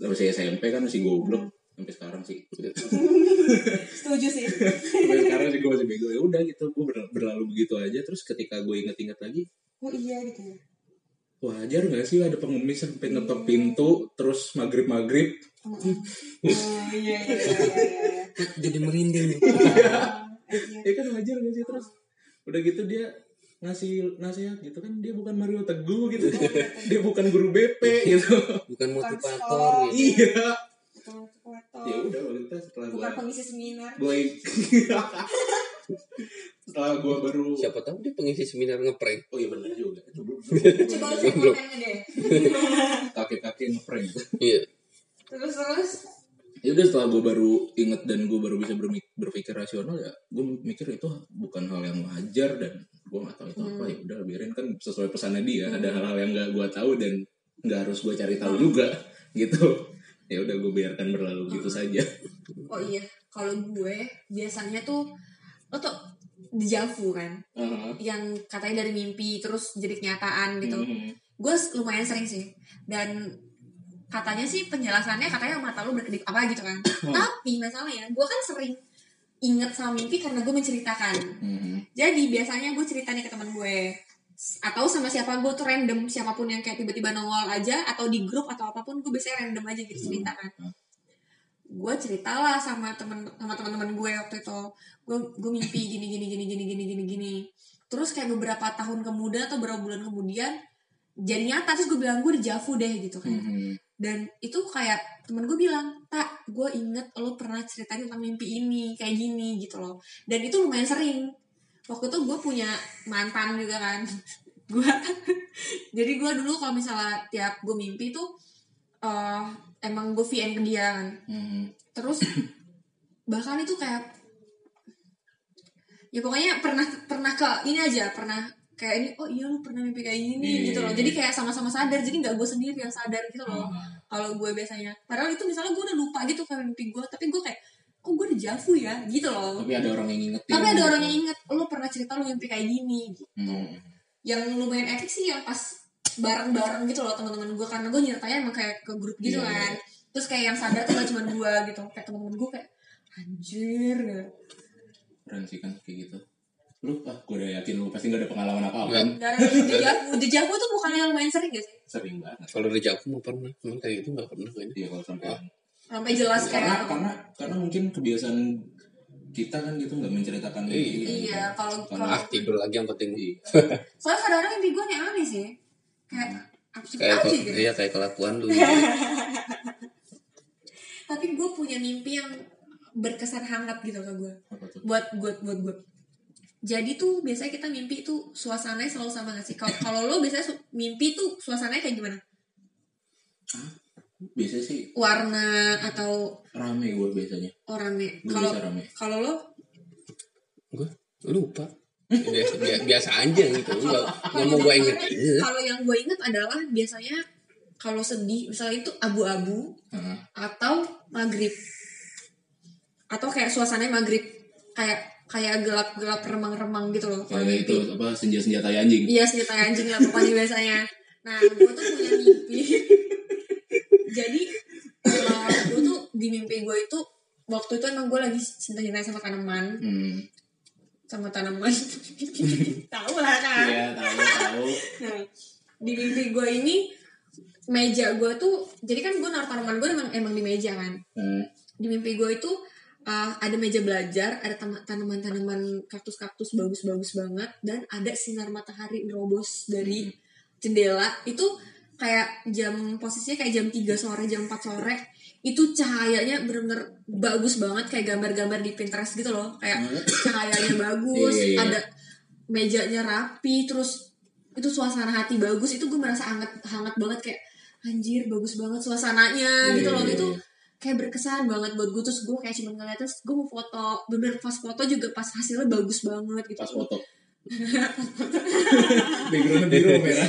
masih SMP kan masih goblok. Sampai sekarang sih. Setuju sih. Sampai sekarang sih gue masih bego. Ya udah gitu gue ber- berlalu begitu aja. Terus ketika gue inget-inget lagi oh iya gitu ya. wajar nggak sih ada pengemis sampai ngetok pintu terus maghrib maghrib oh iya iya iya iya. Jadi merinding. Nih [LAUGHS] ya kan wajar nggak sih terus udah gitu dia ngasih nasihat gitu kan dia bukan Mario Teguh gitu. Dia bukan guru BP gitu. Bukan motivator gitu. Iya. Bukan motivator. ya udah waktu itu setelah gue bukan pengisi seminar. gue [LAUGHS] setelah gue baru siapa tahu dia pengisi seminar ngeprank. Oh iya benar juga. Coba lu [LAUGHS] cek deh. Kakek kakek ngeprank. Iya. Terus terus ya udah setelah gue baru inget dan gue baru bisa berpikir rasional ya gue mikir itu bukan hal yang wajar dan gue nggak tahu itu apa. Ya udah biarin kan sesuai pesannya dia. Ada hal-hal yang nggak gue tahu dan nggak harus gue cari tahu juga [LAUGHS] gitu. Ya udah gue biarkan berlalu gitu saja. Oh iya kalau gue biasanya tuh lo tuh dejavu kan? Yang katanya dari mimpi terus jadi kenyataan gitu. Mhm. gue lumayan sering sih. Dan katanya sih penjelasannya katanya mata lu berkedip apa gitu kan. [COUGHS] Tapi masalahnya gue kan sering inget sama mimpi karena gue menceritakan. Mhm. jadi biasanya gue cerita nih ke teman gue. Atau sama siapa gue tuh random siapa pun yang kayak tiba-tiba nongol aja atau di grup atau apa pun gue biasanya random aja gitu cerita kan. Gue ceritalah sama temen sama teman-teman gue waktu itu. Gue gue mimpi gini gini gini gini gini gini gini. Terus kayak beberapa tahun kemudian atau beberapa bulan kemudian jadi nyata. Terus gue bilang gue dejavu deh gitu kan. Mhm. Dan itu kayak temen gue bilang tak gue inget lo pernah ceritain tentang mimpi ini kayak gini gitu loh. Dan itu lumayan sering. Waktu itu gue punya mantan juga kan. [LAUGHS] Gue [LAUGHS] jadi gue dulu kalau misalnya tiap gue mimpi tuh eh, emang gue VN ke dia kan. Mhm. terus bahkan itu kayak ya pokoknya pernah pernah ke ini aja pernah kayak ini oh iya lu pernah mimpi kayak gini Iya, gitu loh iya, jadi iya. kayak sama-sama sadar jadi nggak gue sendiri yang sadar gitu loh Ah. kalau gue biasanya padahal itu misalnya gue udah lupa gitu kayak mimpi gue tapi gue kayak kok gue udah javu ya gitu loh tapi ada orang yang ingetin tapi ada orang yang inget lo pernah cerita lo mimpi kayak gini gitu. Mhm. yang lumayan epic sih yang pas bareng-bareng gitu loh teman-teman gue karena gue nyertanya emang kayak ke grup gitu Iya, kan terus kayak yang sadar tuh gak cuma gue gitu kayak teman-teman gue kayak anjir gitu. keren sih kan kayak gitu lu ah gue udah yakin lu pasti gak ada pengalaman apa apa dan dejavu dejavu tuh bukan yang lumayan sering gak sih? Sering banget. Kalau aku mau pernah cuman kayak gitu nggak pernah kayaknya. Iya kalau sampai sampai jelas karena kayak karena karena mungkin kebiasaan kita kan gitu nggak menceritakan Iya. mimpi kan. iya kalau Karena- kalau ah tidur lagi yang penting. Iya. [LAUGHS] soalnya kadang-kadang mimpi gue yang aneh sih. Kayak absurd kayak aja gitu? iya kayak kelakuan lu. [LAUGHS] Tapi gue punya mimpi yang berkesan hangat gitu ke gue buat buat buat gue jadi tuh biasanya kita mimpi tuh suasananya selalu sama gak sih? Kalau kalau lo biasanya su- mimpi tuh suasananya kayak gimana? Biasanya sih warna atau rame gue biasanya. Orangnya gue kalau rame. kalau lo? Gue lupa. Biasa, biasa, aja gitu. Nggak nggak mau gue inget. kalau yang gue inget adalah biasanya kalau sedih misalnya itu abu-abu Heeh. atau maghrib. Atau kayak suasananya maghrib. Kayak kayak gelap-gelap remang-remang gitu loh kalau itu apa senja senjata anjing? Iya senjata anjing lah pokoknya biasanya. Nah gue tuh punya mimpi. [LAUGHS] Jadi gue tuh di mimpi gue itu waktu itu emang gue lagi cinta-cinta sama tanaman. Hmm. sama tanaman. [LAUGHS] Tahu lah kan iya tahu tahu Nah, di mimpi gue ini meja gue tuh jadi kan gue naruh tanaman gue emang emang di meja kan. Hmm. di mimpi gue itu uh, ada meja belajar ada tanaman-tanaman kaktus-kaktus bagus-bagus banget dan ada sinar matahari nerobos dari jendela. Itu kayak jam posisinya kayak jam 3 sore jam 4 sore. Itu cahayanya bener-bener bagus banget kayak gambar-gambar di Pinterest gitu loh. Kayak cahayanya bagus Iya, iya, iya. ada mejanya rapi terus itu suasana hati bagus. Itu gue merasa hangat hangat banget kayak anjir bagus banget suasananya Iya, gitu loh. iya, itu. Kayak berkesan banget buat gue terus gue kayak cuma ngeliat terus gue mau foto bener pas foto juga pas hasilnya bagus banget gitu pas foto [LAUGHS] Backgroundnya biru merah.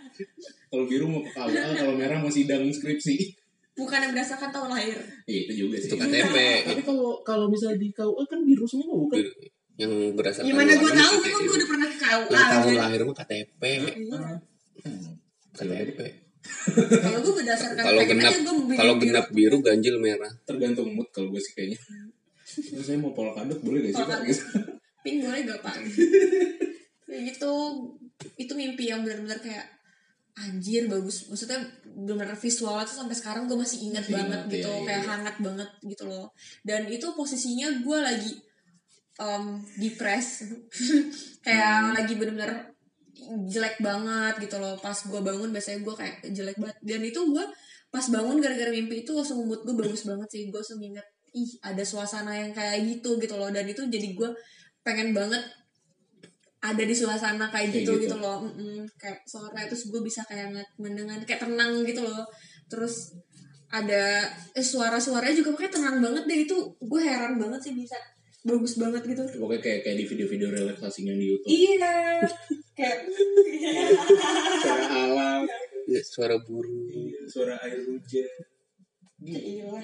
[LAUGHS] kalau biru mau ke KUA, kalau merah mau sidang skripsi. bukan yang berdasarkan tahun lahir Iya itu juga sih. Itu KTP. Tapi kalau kalau misalnya di KUA kan biru semua bukan? yang berdasarkan gimana gue tahu gitu. gue udah pernah ke KUA tahun lahir mah KTP Iya. Hmm. KTP kalau gue berdasarkan kalau genap kalau biru. genap biru ganjil merah Tergantung mood kalau gue sih kayaknya. Terus saya mau polkadot boleh gak sih. Gitu. pink boleh gak pak kayak gitu itu mimpi yang benar-benar kayak anjir bagus maksudnya benar-benar visualnya tuh sampai sekarang gue masih ingat Masih banget ingat, gitu iya, iya, kayak iya. hangat banget gitu loh dan itu posisinya gue lagi um, depres [LAUGHS] kayak Hmm. lagi benar-benar jelek banget gitu loh. Pas gue bangun biasanya gue kayak jelek banget. Dan itu gue pas bangun gara-gara mimpi itu langsung mood gue bagus banget sih. Gue langsung inget ih ada suasana yang kayak gitu gitu loh. Dan itu jadi gue pengen banget ada di suasana kayak Kayak gitu gitu. gitu loh. Mm-mm. kayak sore terus gue bisa kayak ngeliat mendengar kayak tenang gitu loh. Terus ada eh, suara-suaranya juga kayak tenang banget deh. Itu gue heran banget sih bisa bagus banget gitu Pokoknya kayak kayak di video-video relaksasinya di YouTube. iya kayak [LAUGHS] Suara alam, Ya, suara burung iya, suara air hujan. Gila.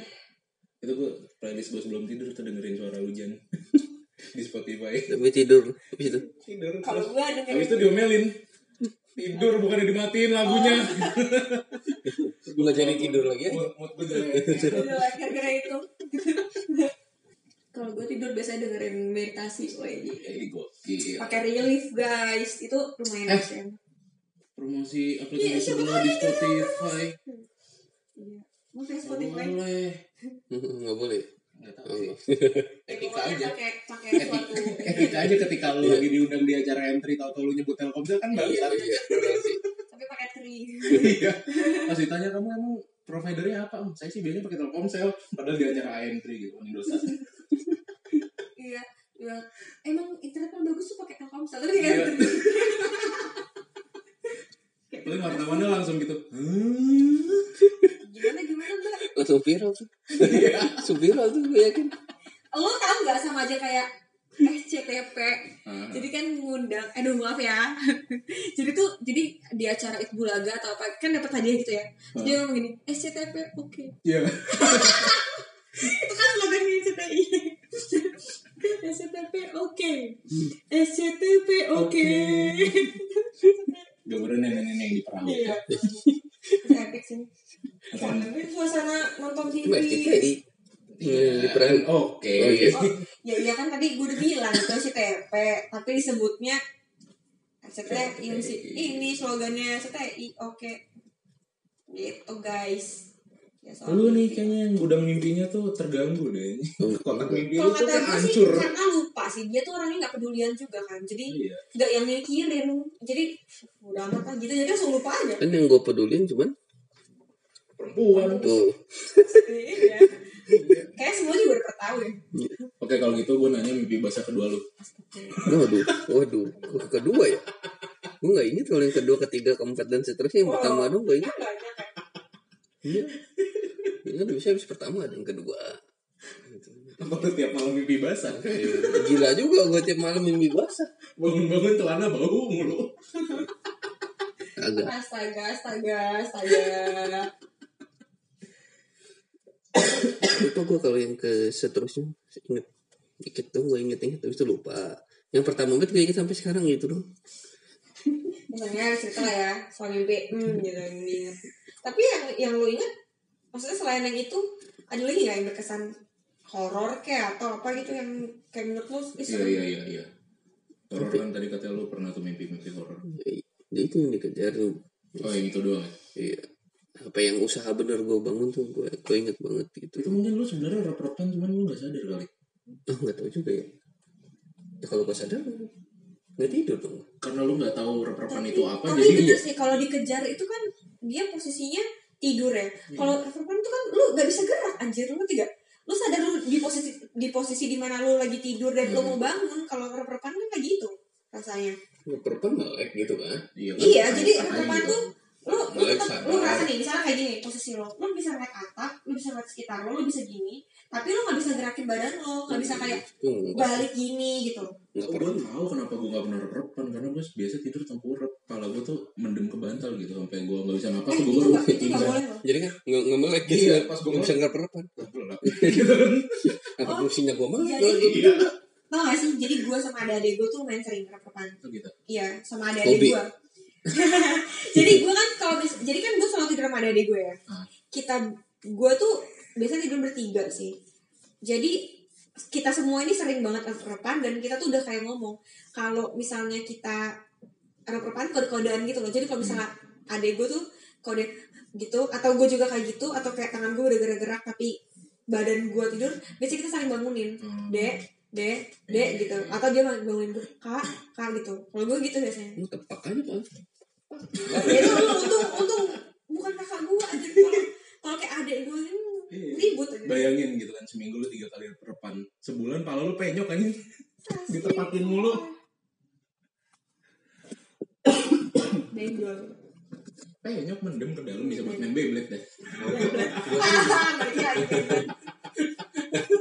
Itu gue playlist gue sebelum tidur tuh dengerin suara hujan [LAUGHS] di Spotify. tapi tidur habis itu Tidur. kalau gue ada Habis itu diomelin. Tidur bukannya dimatiin lagunya. gue nggak jadi tidur lagi ya Mood gue jelek. gara-gara itu [LAUGHS] kalau gue tidur biasanya dengerin meditasi lagi Eh, gokil. pakai relief guys itu lumayan Eh. Promosi Iya, aplikasi siapa sebelah di Spotify. iya mau Spotify Boleh. [LAUGHS] nggak boleh Nggak tahu Oh, sih. Etika aja. pakai pakai Etika, suatu etika aja ketika lu lagi diundang di acara entry tau tau lu nyebut Telkomsel kan iya bangsat. iya sih. tapi pakai tree Iya. Pas ditanya kamu emang providernya apa? "Hmm, Saya sih biasanya pakai Telkomsel. Padahal di acara entry gitu. Indosat. Iya ya emang internet paling bagus tuh pakai Telkomsel tapi kayak Iya. [LAUGHS] Paling wartawannya langsung gitu. Gimana gimana mbak langsung viral tuh Iya. [LAUGHS] langsung viral tuh gue yakin lo tau nggak sama aja kayak SCTP Ah. jadi kan ngundang aduh maaf ya [LAUGHS] jadi tuh jadi di acara itu bulaga atau apa kan dapat hadiah gitu ya Terus dia ngomong gini SCTP oke Iya. itu SCTI SCTP oke SCTP oke Gambaran nenek-nenek yang di perahu. iya. Sih. Tapi suasana nonton TV cuma kita di di peran Oke. Oh, iya. Oh, ya iya kan tadi gue udah bilang itu SCTP tapi disebutnya SCTI ini slogannya SCTI oke gitu guys ya, Lu nih kayaknya yang gudang mimpinya tuh terganggu deh. [LAUGHS] Kotak mimpi lu tuh kayak gue sih hancur. karena lupa sih. Dia tuh orangnya nggak pedulian juga kan. Jadi Iya. nggak yang mikirin. Jadi udah amat lah gitu. Jadi langsung lupa aja. Kan yang gue pedulin cuman Perempuan. tuh. Iya. Kayak semua juga udah tahu ya Oke kalau gitu gue nanya mimpi basah kedua lu. waduh waduh. Kok kedua ya? Gue nggak inget kalau yang kedua ketiga keempat dan seterusnya. Yang pertama dong gue inget kan banyak kan iya bisa habis pertama ada yang kedua. Apa lu tiap malam mimpi basah? Eh, gila juga gue tiap malam mimpi basah. Bangun-bangun celana bau mulu. agak. Astaga astaga astaga. Lupa gue kalau yang ke seterusnya inget dikit dong gue inget-inget terus itu lupa. Yang pertama banget gue inget sampai sekarang gitu dong misalnya cerita lah ya soal mimpi. Hmm gitu yang diingat. Tapi yang yang lu ingat maksudnya selain yang itu ada lagi nggak yang berkesan horor kayak atau apa gitu yang kayak menurut lu Iya iya iya iya. Horor kan tadi katanya lu pernah tuh mimpi-mimpi horor. jadi itu yang dikejar tuh Oh yang itu doang. ya? iya apa yang usaha bener gue bangun tuh gue gue inget banget gitu Itu mungkin lu sebenarnya rep-repan cuman lu gak sadar kali. oh nggak tahu juga ya ya kalau gue sadar nggak tidur dong Karena lu gak tahu rep-repan tapi, itu apa tapi jadi bener sih kalau dikejar itu kan dia posisinya tidur ya. Kalau reflepan itu kan lu nggak bisa gerak anjir lu tidak lu sadar lu di posisi di posisi di mana lu lagi tidur dan lu mau bangun kalau reflepan kan kayak gitu rasanya. Perempuan melek gitu kan? Iya, kan? iya Kan- jadi reflepan gitu. tuh lu sadar. lu ngerasa nih misalnya kayak gini posisi lo lu bisa ngeliat atap lu bisa ngeliat sekitar lo lu bisa gini tapi lu nggak bisa gerakin badan lo nggak bisa kayak Tuh, enggak, balik gini gitu enggak Oh, pernah. gue tahu kenapa gue gak pernah rep-repan karena gue biasa tidur tengkurap kepala gue tuh mendem ke bantal gitu sampai gue gak bisa napas eh tuh gue baru nggak itu nggak pingsan. boleh loh Jadi kan nggak nggak melek gitu. Iya, ya. pas gua Nggak bisa nggak gitu kan [LAUGHS] Apa fungsinya gue melek iya tau gak sih jadi gue sama adik gue tuh main sering rep-repan Oh, gitu Iya, sama adik-adik Hobi. gue. Jadi gue kan kalau jadi kan gue selalu tidur sama adik gue ya. Ah. Kita gue tuh biasanya tidur bertiga sih. Jadi kita semua ini sering banget rep-repan dan kita tuh udah kayak ngomong kalau misalnya kita rep-repan kode-kodean gitu loh. Jadi kalau misalnya adik gue tuh kode gitu atau gue juga kayak gitu atau kayak tangan gue udah gerak-gerak tapi badan gue tidur biasanya kita saling bangunin Hmm. dek dek dek gitu. atau dia bangunin gue kak kak gitu. Kalau gue gitu biasanya. Lu tepak aja ya itu untung untung bukan kakak gue aja kalau kalau kayak adik gue ini Iya. ribut aja bayangin gitu kan seminggu lu tiga kali rep-repan sebulan pala lu penyok kan ditepatin mulu. Benjol. Penyok mendem ke dalam bisa buat main Beyblade deh [LAUGHS]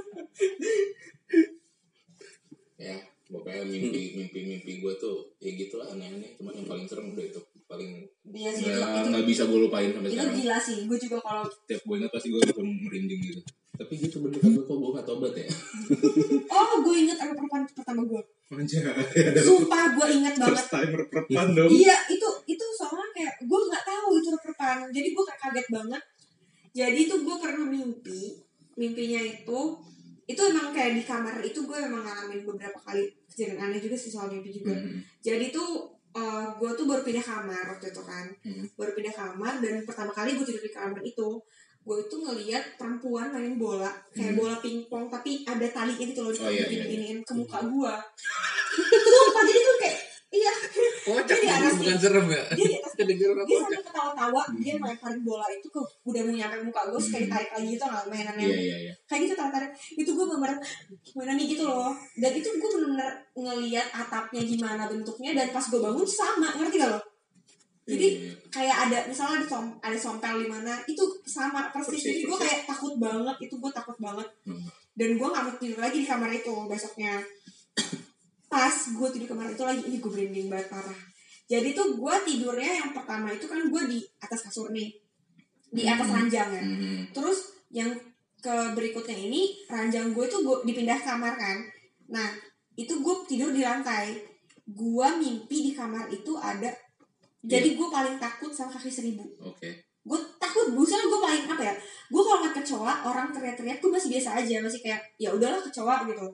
Nggak kira itu. ya pokoknya mimpi mimpi mimpi gue tuh ya gitulah aneh-aneh. Cuma yang paling serem udah itu paling Iya sih, itu, nggak itu, nggak bisa gue lupain sampai itu sekarang. gila sih gue juga kalau tiap gue ingat pasti gue langsung merinding gitu. Tapi gitu bener kan kok gue gak tobat ya? [LAUGHS] Oh gue inget apa perempuan pertama gue ada sumpah gue inget banget. first time rep-repan dong. Iya itu itu soalnya kayak gue nggak tahu itu rep-repan jadi gue kayak kaget banget. Jadi itu gue pernah mimpi mimpinya itu itu emang kayak di kamar itu gue emang ngalamin beberapa kali kejadian aneh juga sih soal mimpi juga Hmm. jadi tuh eh, gue tuh baru pindah kamar waktu itu kan Hmm. baru pindah kamar dan pertama kali gue tidur di kamar itu gue itu ngeliat perempuan main bola kayak Hmm. bola pingpong tapi ada talinya gitu loh Oh, iya, iya, diginiin ke muka gue [LAUGHS] sumpah jadi tuh iya. Kocak Dia di atas bukan serem ya. dia di atas [LAUGHS] Kedengeran dia sambil ketawa-tawa dia melemparin bola itu ke udah mau nyampe muka gue terus kayak ditarik lagi gitu nggak mainannya iya iya iya. kayak gitu tarik-tarik. Itu gue bener gimana nih gitu loh. Dan itu gue bener-bener ngeliat atapnya gimana bentuknya dan pas gue bangun sama ngerti gak lo? Jadi Iya. kayak ada misalnya ada som ada sompel di mana itu sama persis. Persis, jadi gue kayak takut banget itu gue takut banget. Hmm. dan gue nggak mau tidur lagi di kamar itu besoknya pas gue tidur kamar itu lagi ini gue merinding banget parah. Jadi tuh gue tidurnya yang pertama itu kan gue di atas kasur nih. Di atas Hmm. ranjang ya. Hmm. terus yang ke berikutnya ini ranjang gue tuh gue dipindah kamar kan. Nah itu gue tidur di lantai. Gue mimpi di kamar itu ada jadi gue paling takut sama kaki seribu. Oke. Gue takut bukan gue paling apa ya gue kalau ngeliat kecoa orang teriak-teriak gue masih biasa aja masih kayak ya udahlah kecoa gitu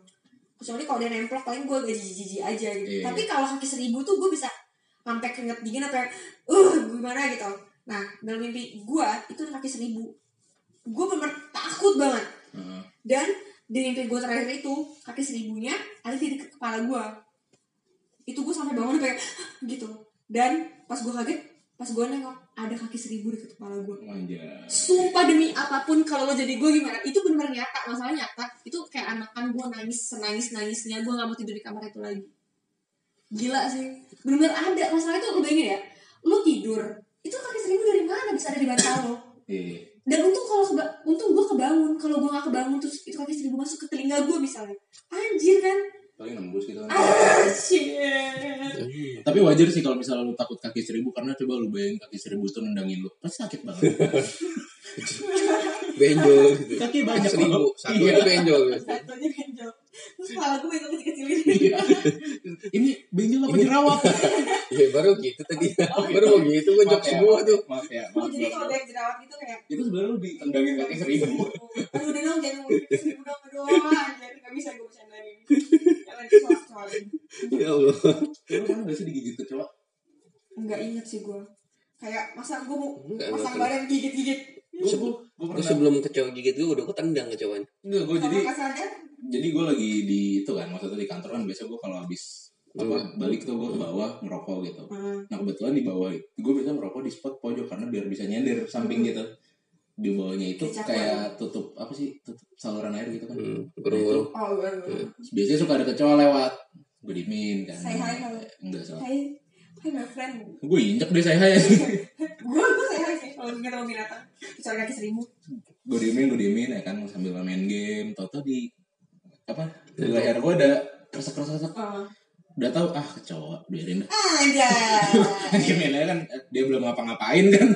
kecuali kalau dia nemplok paling gue agak jijik-jijik aja gitu. Iya. tapi kalau kaki seribu tuh gue bisa sampai keringet dingin apa uh gimana? gitu. Nah dalam mimpi gue itu kaki seribu. Gue bener takut banget. Heeh. dan di mimpi gue terakhir itu kaki seribunya ada di dekat kepala gue itu gue sampai bangun kayak [GASPS] gitu. Dan pas gue kaget pas gue nengok ada kaki seribu di kepala gue Anjay. sumpah demi apa pun kalau lo jadi gue gimana itu bener nyata masalah nyata. Itu kayak anakan gue nangis senangis nangisnya gue gak mau tidur di kamar itu lagi. Gila sih. Bener-bener ada masalah itu lo bayangin ya lo tidur itu kaki seribu dari mana bisa ada di bantal lo? Iya. dan untung kalau untung gue kebangun kalau gue gak kebangun terus itu kaki seribu masuk ke telinga gue misalnya. Anjir kan? Paling nembus gitu kan. Anjir tapi wajar sih kalau misalnya lu takut kaki seribu karena coba lu bayangin kaki seribu tuh nendangin lu pasti sakit banget [LAUGHS] Benjol gitu. kaki banyak Seribu. Satu Iya. benjol gitu. satunya benjol terus kepala gue itu kecil-kecil ini Iya. ini benjol apa jerawat [LAUGHS] Ya baru gitu tadi. [LAUGHS] Baru mau gitu gue jok ya, semua tuh. maaf ya Oh, maaf, jadi maaf. kalau banyak jerawat itu kayak itu sebenarnya lu ditendangin kaki seribu aduh udah dong jangan seribu dong aduh anjir gak bisa gue kesoal-soalin Ya Allah. lu pernah gak sih digigit kecoa Enggak inget sih gue Kayak masa gue mau Enggak, pasang badan gigit-gigit gue gue Gue sebelum kecoa gigit gue udah ketendang kecoanya. enggak gue jadi jadi gue lagi di itu kan maksudnya di kantor kan biasa gue kalau habis apa balik tuh gue ke bawah ngerokok gitu. Hmm. nah kebetulan di bawah gue biasa ngerokok di spot pojok karena biar bisa nyender samping gitu di bawahnya itu Kayak kayak tutup apa sih tutup saluran air gitu kan Hmm, burung-burung. Oh gue biasanya suka ada kecoa lewat gue dimin kan Say hi, enggak salah Hai Hey my friend. gue injek deh saya [LAUGHS] ya Gue gue saya sih kalau denger sama binatang. Kecuali kaki seribu. gue diemin gue diemin ya kan sambil main game tau di apa di leher gue ada kresek kresek Oh. Udah tahu ah kecoa biarin dah Aja. aja kan dia belum ngapa-ngapain kan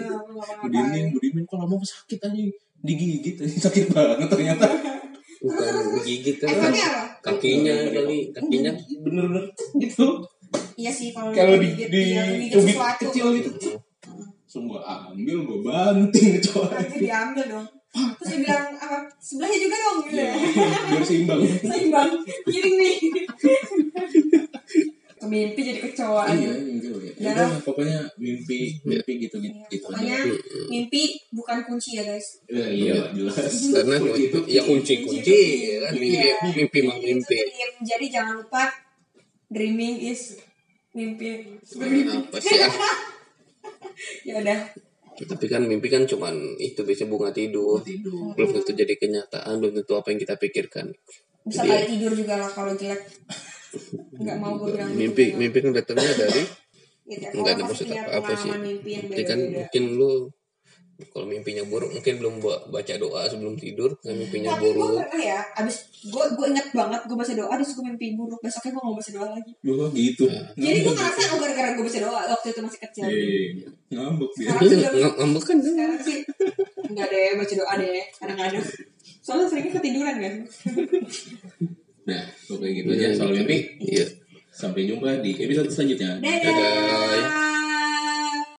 gue diemin kok lama sakit aja digigit sakit banget ternyata [LAUGHS] bukan digigit kan kakinya kali kakinya bener-bener gitu Iya sih kalau kalau di digigit- di iya, digigit cubit kecil gitu semua ambil gue banting [LAUGHS] kecoa Nanti diambil dong. Terus dia bilang apa? Sebelahnya juga dong gitu ya. [LAUGHS] biar seimbang Seimbang. Giring nih. Mimpi jadi kecoa iya aja. gitu ya Ya. Udah, pokoknya mimpi mimpi gitu gitu, Iya, gitu Pokoknya aja mimpi bukan kunci ya guys. Ya, iya jelas [LAUGHS] karena Gitu. ya kunci kunci kan mimpi Iya. mimpi mah mimpi Itu. Jadi jangan lupa dreaming is mimpi. apa sih ah? [LAUGHS] Ya udah. tapi kan mimpi kan cuman itu bisa bunga tidur tidur belum tentu jadi kenyataan belum tentu apa yang kita pikirkan Bisa Jadi- tidur juga lah kalau jelek. Enggak mau gue bilang gitu. mimpi mimpi kan datangnya dari Ya, tiap Enggak ada maksud punya apa-apa sih. mimpi kan mungkin lu kalau mimpinya buruk mungkin belum ba- baca doa sebelum tidur kan mimpinya Tapi gue buruk pernah ya, abis gue gue inget banget gue baca doa, terus gue mimpi buruk. Besoknya gue mau baca doa lagi. Wah gitu Jadi gue ngerasa oh gara-gara gue baca doa waktu itu masih kecil. Iya, ngambek Ng- ngambek kan sekarang sih enggak deh baca doa deh kadang-kadang. Soalnya seringnya ketiduran kan. Nah, pokoknya gitu aja soal mimpi. iya Sampai jumpa di episode selanjutnya. Dadah. Dadah.